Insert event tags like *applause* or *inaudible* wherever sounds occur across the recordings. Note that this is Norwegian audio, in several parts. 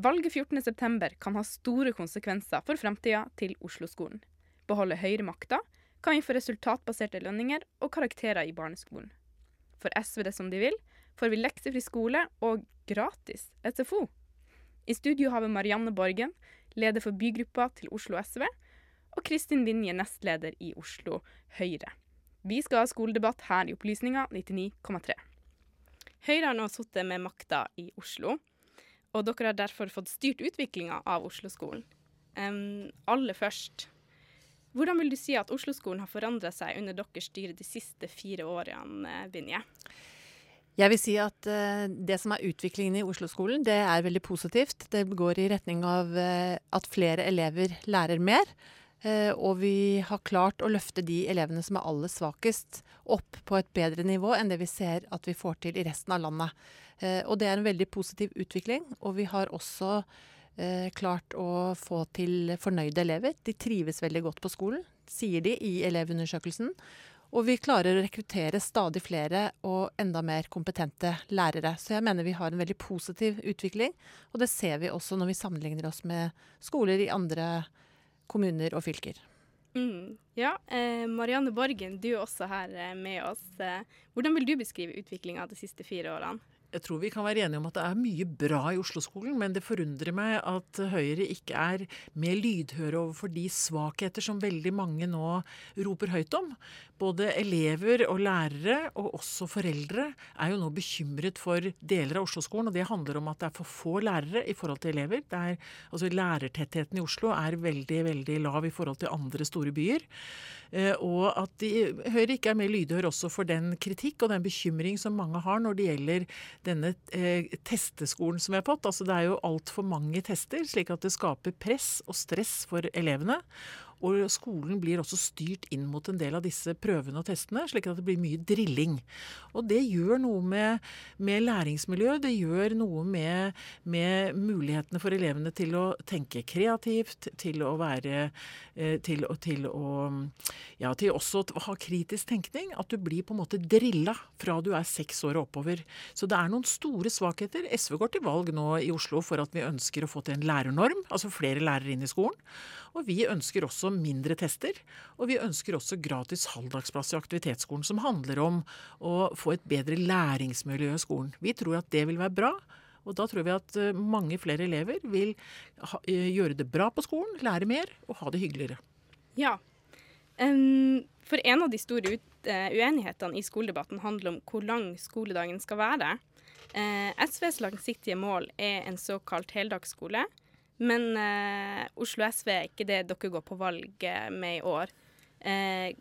Valget 14.9 kan ha store konsekvenser for fremtida til Oslo-skolen. Beholde høyremakta kan vi få resultatbaserte lønninger og karakterer i barneskolen. For SV det som de vil, får vi leksefri skole og gratis SFO. I studio har vi Marianne Borgen, leder for bygruppa til Oslo SV, og Kristin Vinje, nestleder i Oslo Høyre. Vi skal ha skoledebatt her i Opplysninga 99,3. Høyre har nå sittet med makta i Oslo og dere har derfor fått styrt utviklinga av Oslo-skolen. Um, aller først, hvordan vil du si at Oslo-skolen har forandra seg under deres styre de siste fire årene, Vinje? Jeg vil si at uh, det som er utviklingen i Oslo-skolen, det er veldig positivt. Det går i retning av uh, at flere elever lærer mer. Uh, og vi har klart å løfte de elevene som er aller svakest, opp på et bedre nivå enn det vi ser at vi får til i resten av landet. Eh, og det er en veldig positiv utvikling. Og vi har også eh, klart å få til fornøyde elever. De trives veldig godt på skolen, sier de i Elevundersøkelsen. Og vi klarer å rekruttere stadig flere og enda mer kompetente lærere. Så jeg mener vi har en veldig positiv utvikling, og det ser vi også når vi sammenligner oss med skoler i andre kommuner og fylker. Mm, ja, eh, Marianne Borgen, du er også her eh, med oss. Hvordan vil du beskrive utviklinga de siste fire årene? Jeg tror vi kan være enige om at det er mye bra i Oslo-skolen, men det forundrer meg at Høyre ikke er mer lydhøre overfor de svakheter som veldig mange nå roper høyt om. Både elever og lærere, og også foreldre, er jo nå bekymret for deler av Oslo-skolen. Og det handler om at det er for få lærere i forhold til elever. Er, altså Lærertettheten i Oslo er veldig, veldig lav i forhold til andre store byer. Eh, og at de, Høyre ikke er mer lydhør også for den kritikk og den bekymring som mange har når det gjelder denne eh, testeskolen som vi har fått. Altså det er jo altfor mange tester, slik at det skaper press og stress for elevene. Og skolen blir også styrt inn mot en del av disse prøvene og testene, slik at det blir mye drilling. Og det gjør noe med, med læringsmiljøet. Det gjør noe med, med, mulighetene for elevene til å tenke kreativt, til å være eh, til, til, å Ja, til også å ha kritisk tenkning. At du blir på en måte drilla fra du er seks år og oppover. Så det er noen store svakheter. SV går til valg nå i Oslo for at vi ønsker å få til en lærernorm, altså flere lærere inn i skolen. Og vi ønsker også mindre tester. Og vi ønsker også gratis halvdagsplass i aktivitetsskolen, som handler om å få et bedre læringsmiljø i skolen. Vi tror at det vil være bra. Og da tror vi at eh, mange flere elever vil ha, eh, gjøre det bra på skolen, lære mer og ha det hyggeligere. Ja. Um, for en av de store eh, uenighetene i skoledebatten handler om hvor lang skoledagen skal være. Uh, SVs langsiktige mål er en såkalt heldagsskole. Men eh, Oslo SV er ikke det dere går på valg eh, med i år. Eh,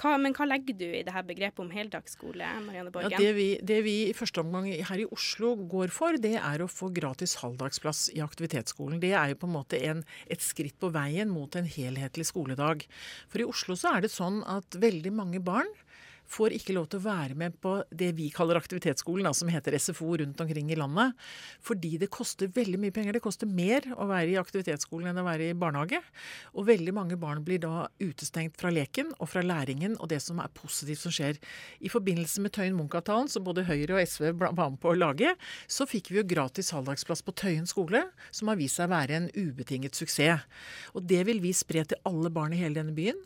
hva, men hva legger du i det her begrepet om heldagsskole? Marianne Borgen? Ja, det, vi, det, vi, i første omgang her i Oslo går for, det er å få gratis halvdagsplass i aktivitetsskolen. Det er jo på en måte en, et skritt på veien mot en helhetlig skoledag. For i Oslo så er det sånn at veldig mange barn får ikke lov til å være med på det vi kaller aktivitetsskolen, som heter SFO rundt omkring i landet. Fordi det koster veldig mye penger. Det koster mer å være i aktivitetsskolen enn å være i barnehage. Og veldig mange barn blir da utestengt fra leken og fra læringen og det som er positivt som skjer. I forbindelse med Tøyen Munch-avtalen, som både Høyre og SV var med på å lage, så fikk vi jo gratis halvdagsplass på Tøyen skole, som har vist seg å være en ubetinget suksess. Og det vil vi spre til alle barn i hele denne byen.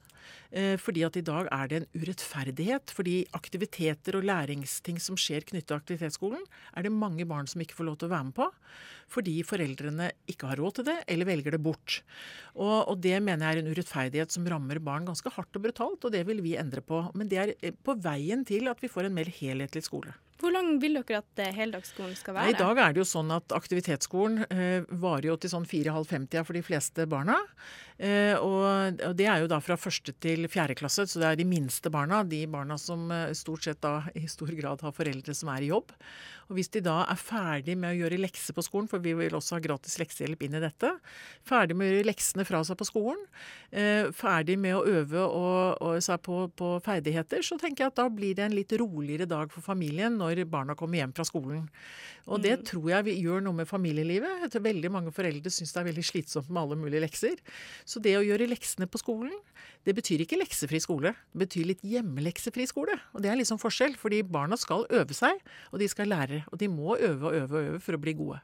Eh, fordi at i dag er det en urettferdighet. Fordi aktiviteter og læringsting som skjer knyttet til aktivitetsskolen, er det mange barn som ikke får lov til å være med på. Fordi foreldrene ikke har råd til det, eller velger det bort. Og, og det mener jeg er en urettferdighet som rammer barn ganske hardt og brutalt, og det vil vi endre på. Men det er eh, på veien til at vi får en mer helhetlig skole. Hvor lang vil dere at eh, heldagsskolen skal være? I dag er det jo sånn at aktivitetsskolen eh, varer jo til sånn fire-halv-fem-tida for de fleste barna. Eh, og, det er jo da fra første til fjerde klasse, så det er de minste barna. De barna som eh, stort sett da *laughs* i stor grad har foreldre som er i jobb. Og hvis de da er ferdig med å gjøre lekser på skolen, for vi vil også ha gratis leksehjelp inn i dette, ferdig med å gjøre leksene fra seg på skolen, eh, ferdig med å øve og, og seg på, på, ferdigheter, så tenker jeg at da blir det en litt roligere dag for familien når barna kommer hjem fra skolen. Og det mm. tror jeg vi gjør noe med familielivet. Veldig mange foreldre syns det er veldig slitsomt med alle mulige lekser. Så det å gjøre leksene på skolen, det betyr ikke leksefri skole. Det betyr litt hjemmeleksefri skole. Og det er liksom forskjell, fordi barna skal øve seg, og de skal lære. Og de må øve og øve og øve for å bli gode.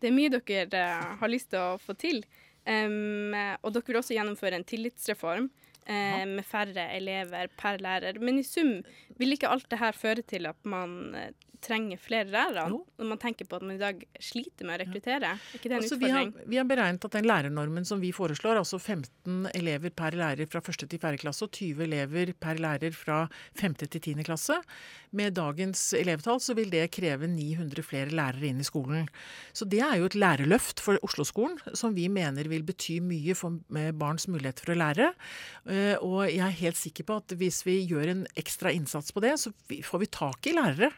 Det er mye dere uh, har lyst til å få til. Um, og dere vil også gjennomføre en tillitsreform uh, med færre elever per lærer. Men i sum vil ikke alt det her føre til at man uh, trenger flere lærere, Jo. når man tenker på at man i dag sliter med å rekruttere? Er ikke det en Altså, vi, har, vi har beregnet at den lærernormen som vi foreslår, altså 15 elever per lærer fra 1. til 4. klasse og 20 elever per lærer fra 5. til 10. klasse, med dagens elevtall så vil det kreve 900 flere lærere inn i skolen. Så det er jo et lærerløft for Oslo-skolen som vi mener vil bety mye for med barns mulighet for å lære. Eh, Og jeg er helt sikker på at hvis vi gjør en ekstra innsats på det, så får vi tak i lærere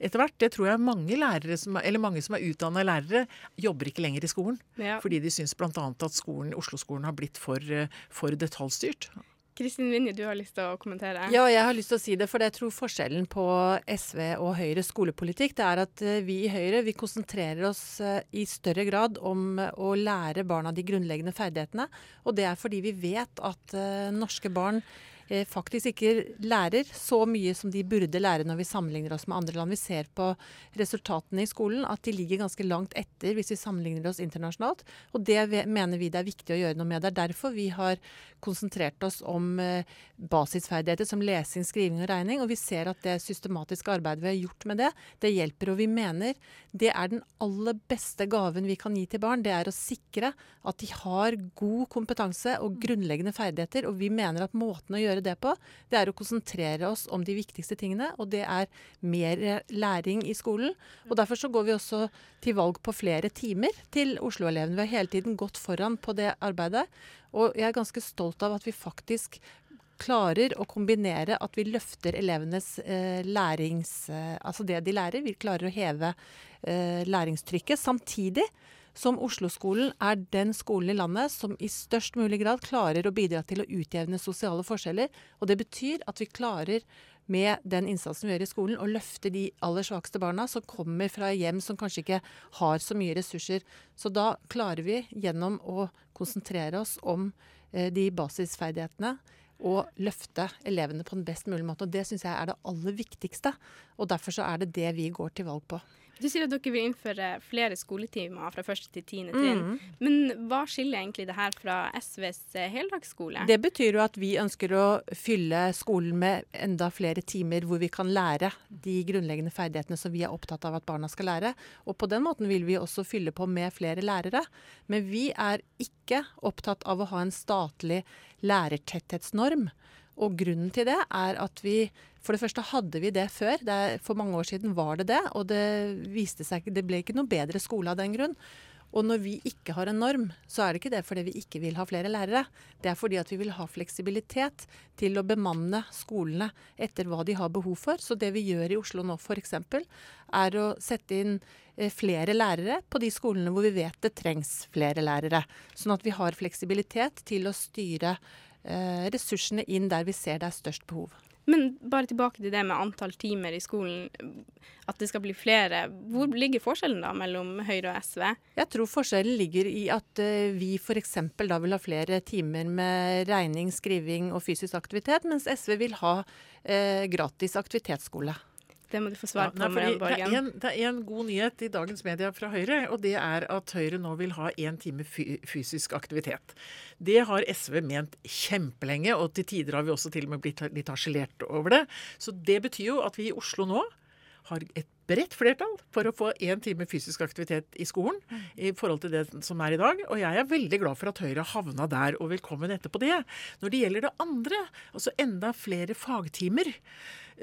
etter hvert. Det tror jeg mange lærere som, er- eller mange som er utdanna lærere, jobber ikke lenger i skolen. Ja. Fordi de syns bl.a. at skolen, Oslo-skolen har blitt for, eh, for detaljstyrt. Kristin Vinje, du har lyst til å kommentere? Ja, jeg har lyst til å si det, for jeg tror forskjellen på SV og Høyres skolepolitikk, det er at eh, vi i Høyre vi konsentrerer oss eh, i større grad om å lære barna de grunnleggende ferdighetene. Og det er fordi vi vet at norske barn faktisk ikke lærer så mye som de burde lære når vi sammenligner oss med andre land. Vi ser på resultatene i skolen at de ligger ganske langt etter hvis vi sammenligner oss internasjonalt. Og det mener vi det er viktig å gjøre noe med. Det er derfor vi har konsentrert oss om eh, basisferdigheter som lesing, skriving og regning. Og vi ser at det systematiske arbeidet vi har gjort med det, det hjelper. Og vi mener det er den aller beste gaven vi kan gi til barn. Det er å sikre at de har god kompetanse og grunnleggende ferdigheter. Og vi mener at måten å gjøre det på, det er å konsentrere oss om de viktigste tingene. Og det er mer eh, læring i skolen. Og derfor så går vi også til valg på flere timer til Oslo-elevene. Vi har hele tiden gått foran på det arbeidet. Og jeg er ganske stolt av at vi faktisk klarer å kombinere at vi løfter elevenes eh, lærings... Eh, altså det de lærer. Vi klarer å heve eh, læringstrykket. Samtidig som Oslo-skolen er den skolen i landet som i størst mulig grad klarer å bidra til å utjevne sosiale forskjeller. Og det betyr at vi klarer med den innsatsen vi gjør i skolen, å løfte de aller svakeste barna som kommer fra hjem som kanskje ikke har så mye ressurser. Så da klarer vi gjennom å konsentrere oss om eh, de basisferdighetene og løfte elevene på den best mulige måte. Og Det syns jeg er det aller viktigste. Og derfor så er det det vi går til valg på. Du sier at dere vil innføre flere skoletimer fra første til tiende trinn. Mm. Men hva skiller egentlig det her fra SVs eh, heldagsskole? Det betyr jo at vi ønsker å fylle skolen med enda flere timer hvor vi kan lære de grunnleggende ferdighetene som vi er opptatt av at barna skal lære. Og på den måten vil vi også fylle på med flere lærere. Men vi er ikke opptatt av å ha en statlig lærertetthetsnorm. Og grunnen til det er at vi For det første hadde vi det før. Det er, for mange år siden var det det, og det viste seg Det ble ikke noe bedre skole av den grunn. Og når vi ikke har en norm, så er det ikke det fordi vi ikke vil ha flere lærere. Det er fordi at vi vil ha fleksibilitet til å bemanne skolene etter hva de har behov for. Så det vi gjør i Oslo nå f.eks., er å sette inn eh, flere lærere på de skolene hvor vi vet det trengs flere lærere. Sånn at vi har fleksibilitet til å styre eh, ressursene inn der vi ser det er størst behov. Men bare tilbake til det med antall timer i skolen, at det skal bli flere. Hvor ligger forskjellen da mellom Høyre og SV? Jeg tror forskjellen ligger i at eh, vi f.eks. da vil ha flere timer med regning, skriving og fysisk aktivitet, mens SV vil ha eh, gratis aktivitetsskole. Det må du få svar Ja, nei, på, det, er Borgen. en, det er en god nyhet i dagens media fra Høyre, og det er at Høyre nå vil ha én time fysisk aktivitet. Det har SV ment kjempelenge, og til tider har vi også til og med blitt litt harselert over det. Så det betyr jo at vi i Oslo nå har et bredt flertall for å få én time fysisk aktivitet i skolen i forhold til det som er i dag. Og jeg er veldig glad for at Høyre havna der, og velkommen etterpå det. Når det gjelder det andre, altså enda flere fagtimer,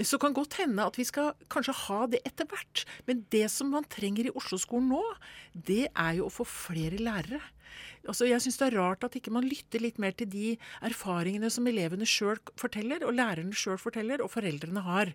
så kan godt hende at vi skal kanskje ha det etter hvert. Men det som man trenger i Oslo-skolen nå, det er jo å få flere lærere. Altså, jeg syns det er rart at ikke man lytter litt mer til de erfaringene som elevene sjøl forteller, og lærerne sjøl forteller, og foreldrene har.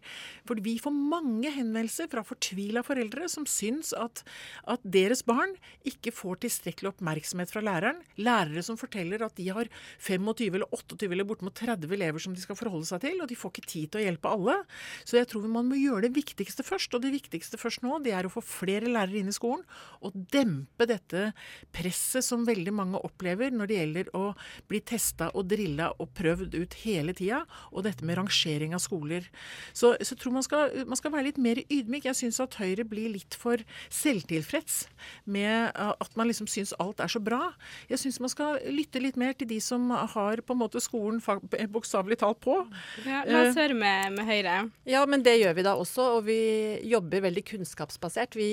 For vi får mange henvendelser fra fortvila foreldre som syns at, at deres barn ikke får tilstrekkelig oppmerksomhet fra læreren. Lærere som forteller at de har 25 eller 28 eller bortimot 30 elever som de skal forholde seg til, og de får ikke tid til å hjelpe alle. Så jeg tror man må gjøre det viktigste først. Og det viktigste først nå, det er å få flere lærere inn i skolen, og dempe dette presset som veldig mange opplever når det gjelder å bli testa og drilla og prøvd ut hele tida, og dette med rangering av skoler. Så, så jeg tror man skal, man skal være litt mer ydmyk. Jeg syns at Høyre blir litt for selvtilfreds med at man liksom syns alt er så bra. Jeg syns man skal lytte litt mer til de som har på en måte skolen bokstavelig talt på. Ja, la oss høre med, med Høyre. Ja, men det gjør vi da også. Og vi jobber veldig kunnskapsbasert. Vi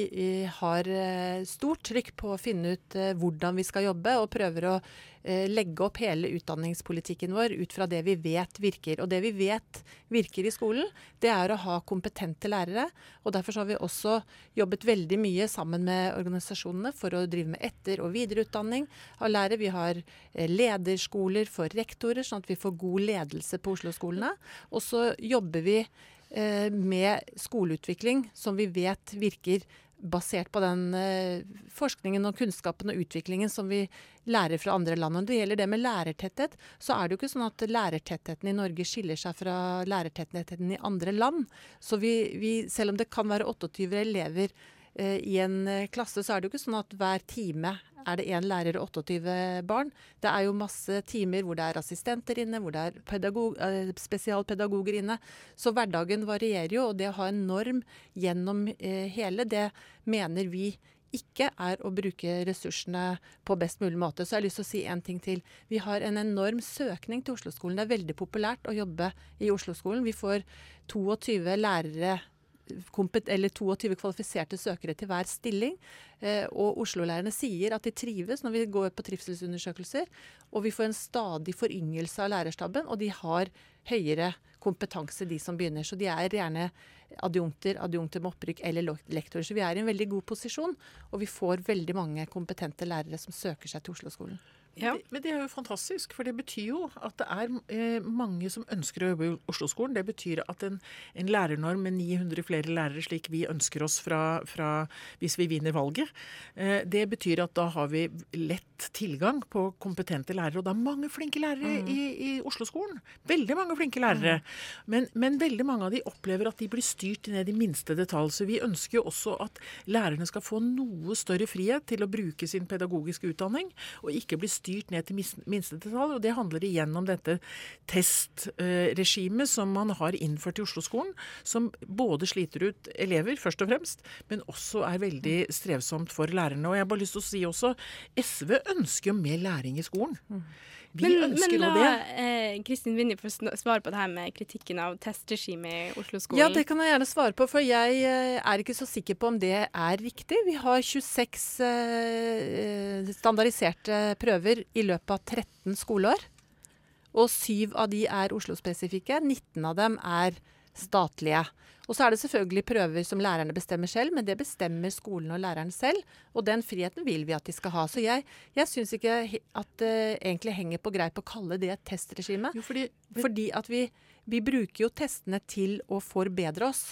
har eh, stort trykk på å finne ut eh, hvordan vi skal jobbe, og prøver å legge opp hele utdanningspolitikken vår ut fra det vi vet virker. Og det vi vet virker i skolen, det er å ha kompetente lærere. Og derfor har vi også jobbet veldig mye sammen med organisasjonene for å drive med etter- og videreutdanning av lærere. Vi har eh, lederskoler for rektorer, sånn at vi får god ledelse på Oslo-skolene. Og så jobber vi eh, med skoleutvikling som vi vet virker basert på den eh, forskningen og kunnskapen og utviklingen som vi lærer fra andre land. Når det gjelder det med lærertetthet, så er det jo ikke sånn at lærertettheten i Norge skiller seg fra lærertettheten i andre land. Så vi, vi, selv om det kan være 28 elever i en eh, klasse, så er det jo ikke sånn at hver time er det én lærer og 28 barn. Det er jo masse timer hvor det er assistenter inne, hvor det er pedagog, eh, spesialpedagoger inne. Så hverdagen varierer jo, og det å ha en norm gjennom eh, hele, det mener vi ikke er å bruke ressursene på best mulig måte. Så jeg har lyst til å si en ting til. Vi har en enorm søkning til Oslo-skolen. Det er veldig populært å jobbe i Oslo-skolen. Vi får 22 lærere 22 kvalifiserte søkere til hver stilling. Eh, og Oslo-lærerne sier at de trives når vi går på trivselsundersøkelser. Og vi får en stadig foryngelse av lærerstaben, og de har høyere kompetanse, de som begynner. Så de er gjerne adjunkter, adjunkter med opprykk eller lektorer. Så vi er i en veldig god posisjon, og vi får veldig mange kompetente lærere som søker seg til Oslo-skolen. Ja. Men det er jo fantastisk, for det betyr jo at det er eh, mange som ønsker å jobbe i Oslo-skolen. Det betyr at en, en, lærernorm med 900 flere lærere, slik vi ønsker oss fra, fra hvis vi vinner valget, eh, det betyr at da har vi lett tilgang på kompetente lærere. Og det er mange flinke lærere mm. i, i Oslo-skolen. Veldig mange flinke lærere. Mm. Men, men, veldig mange av de opplever at de blir styrt ned i minste detalj. Så vi ønsker jo også at lærerne skal få noe større frihet til å bruke sin pedagogiske utdanning, og ikke bli styrt styrt ned til minste detalj. Og det handler igjen om dette testregimet som man har innført i Oslo-skolen, som både sliter ut elever, først og fremst, men også er veldig strevsomt for lærerne. Og jeg har bare lyst til å si også, SV ønsker jo mer læring i skolen. Vi men, ønsker men la eh, Kristin Vinje få svare på det her med kritikken av testregimet i Oslo-skolen. Ja, det kan jeg gjerne svare på, for jeg eh, er ikke så sikker på om det er riktig. Vi har 26 eh, standardiserte prøver i løpet av 13 skoleår. Og syv av de er Oslo-spesifikke. 19 av dem er statlige. Og så er det selvfølgelig prøver som lærerne bestemmer selv, men det bestemmer skolen og læreren selv. Og den friheten vil vi at de skal ha. Så jeg, jeg syns ikke at det egentlig henger på greip å kalle det et testregime. Jo, fordi, fordi at vi, vi bruker jo testene til å forbedre oss.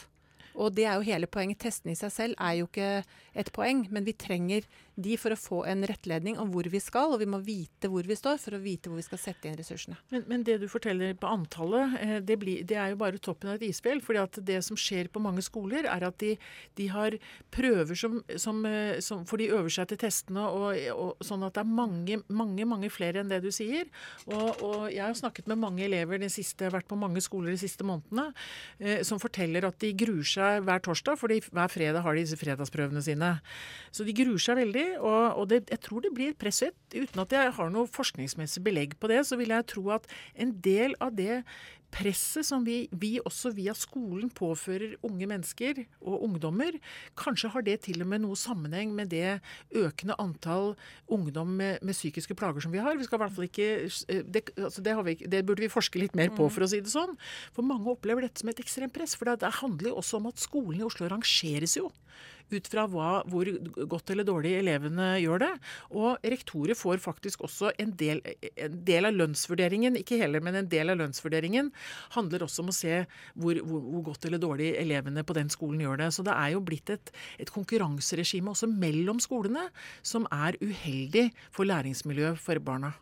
Og det er jo hele poenget. Testene i seg selv er jo ikke et poeng, men vi trenger de for å få en rettledning om hvor vi skal, og vi må vite hvor vi står for å vite hvor vi skal sette inn ressursene. Men, men det du forteller på antallet, eh, det, blir, det, er jo bare toppen av et isfjell. fordi at det som skjer på mange skoler, er at de, de har prøver som, som, eh, som, For de øver seg til testene, og, og, sånn at det er mange, mange mange flere enn det du sier. Og, og jeg har snakket med mange elever de siste, vært på mange skoler de siste månedene, eh, som forteller at de gruer seg hver torsdag, fordi hver fredag har de disse fredagsprøvene sine. Så de gruer seg veldig og, og det, jeg tror det blir presset. Uten at jeg har noe forskningsmessig belegg på det, så vil jeg tro at en del av det presset som vi, vi, også via skolen påfører unge mennesker og ungdommer, kanskje har det til og med noe sammenheng med det økende antall ungdom med, med psykiske plager som vi har. Vi skal i hvert fall ikke, eh, det, altså det, vi, det, burde vi forske litt mer på, mm. for å si det sånn. For mange opplever dette som et ekstremt press. For det, det handler jo også om at skolen i Oslo rangeres jo ut fra hva, hvor godt eller dårlig elevene gjør det. Og rektorer får faktisk også en del, en del, av lønnsvurderingen, ikke hele, men en del av lønnsvurderingen handler også om å se hvor, hvor, hvor, godt eller dårlig elevene på den skolen gjør det. Så det er jo blitt et, et konkurranseregime også mellom skolene som er uheldig for læringsmiljøet for barna.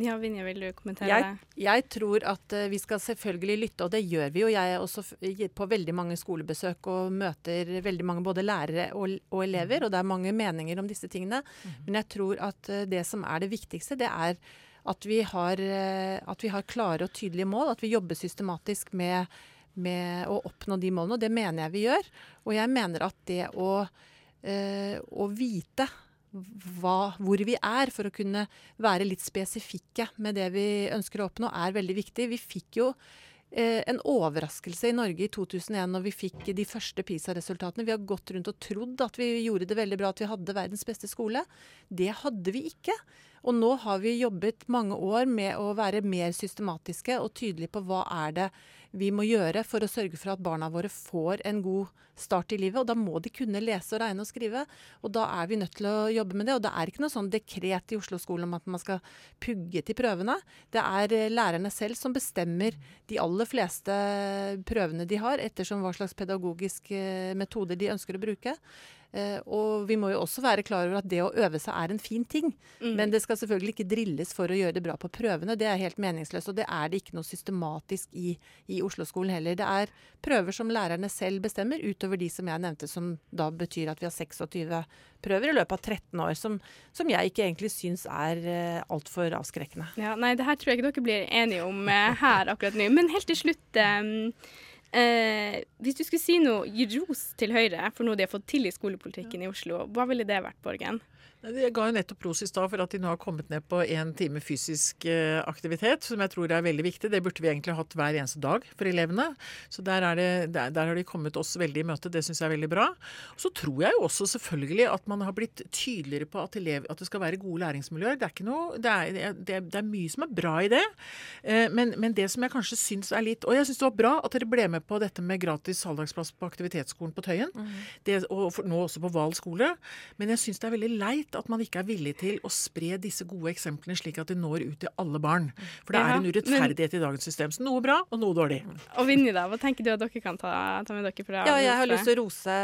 Ja, Vinje, vil du kommentere Jeg, det? jeg tror at eh, vi skal selvfølgelig lytte, og det gjør vi jo. Jeg er også på veldig mange skolebesøk og møter veldig mange både lærere og, og elever, og det er mange meninger om disse tingene. Men jeg tror at eh, det som er det viktigste, det er at vi har, eh, at vi har klare og tydelige mål. At vi jobber systematisk med, med å oppnå de målene, og det mener jeg vi gjør. Og jeg mener at det å, eh, å vite hva, hvor vi er, for å kunne være litt spesifikke med det vi ønsker å oppnå, er veldig viktig. Vi fikk jo eh, en overraskelse i Norge i 2001 når vi fikk de første PISA-resultatene. Vi har gått rundt og trodd at vi gjorde det veldig bra, at vi hadde verdens beste skole. Det hadde vi ikke. Og nå har vi jobbet mange år med å være mer systematiske og tydelige på hva er det vi må gjøre for å sørge for at barna våre får en god start i livet. Og da må de kunne lese og regne og skrive. Og da er vi nødt til å jobbe med det. Og det er ikke noe sånn dekret i Oslo-skolen om at man skal pugge til prøvene. Det er eh, lærerne selv som bestemmer de aller fleste prøvene de har, ettersom hva slags pedagogisk metode de ønsker å bruke. Eh, og vi må jo også være klar over at det å øve seg er en fin ting. Mm. Men det skal selvfølgelig ikke drilles for å gjøre det bra på prøvene. Det er helt meningsløst. Og det er det ikke noe systematisk i, i Oslo-skolen heller. Det er prøver som lærerne selv bestemmer, utover de som jeg nevnte, som da betyr at vi har 26 prøver i løpet av 13 år. Som, som jeg ikke egentlig syns er uh, altfor avskrekkende. Ja, nei, det her tror jeg ikke dere blir enige om eh, her akkurat nå. Men helt til slutt eh, eh, Hvis du skulle si noe, gi ros til Høyre for noe de har fått til i skolepolitikken i Oslo, hva ville det vært, Borgen? Jeg ga jo nettopp ros i stad for at de nå har kommet ned på én time fysisk eh, aktivitet, som jeg tror er veldig viktig. Det burde vi egentlig hatt hver eneste dag for elevene. Så der, er det, der, der har de kommet oss veldig i møte. Det syns jeg er veldig bra. Så tror jeg jo også selvfølgelig at man har blitt tydeligere på at, elev, at det skal være gode læringsmiljøer. Det er, ikke noe, det er, det er, det er mye som er bra i det. Eh, men, men, det som jeg kanskje syns er litt Og jeg syns det var bra at dere ble med på dette med gratis halvdagsplass på aktivitetsskolen på Tøyen. Mm. Det, og for, nå også på Val skole. Men jeg syns det er veldig leit at man ikke er villig til å spre disse gode eksemplene slik at de når ut til alle barn. For det Ja, er en urettferdighet i dagens system. Så noe bra og noe dårlig. Og Vinje, da, hva tenker du at dere kan ta, ta med dere fra Ja, jeg har lyst til å rose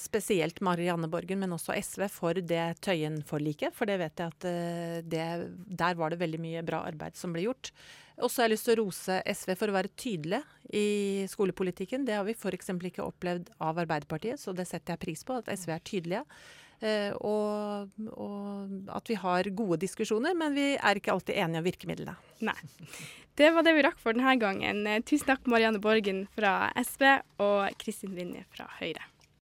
spesielt Marianne Borgen, men også SV, for det Tøyen-forliket. For det vet jeg at eh, det, der var det veldig mye bra arbeid som ble gjort. Og så har jeg lyst til å rose SV for å være tydelige i skolepolitikken. Det har vi f.eks. ikke opplevd av Arbeiderpartiet, så det setter jeg pris på, at SV er tydelige. Eh, og, og, at vi har gode diskusjoner, men vi er ikke alltid enige om virkemidlene. Nei. Det var det vi rakk for denne gangen. Tusen takk Marianne Borgen fra SV og Kristin Vinje fra Høyre.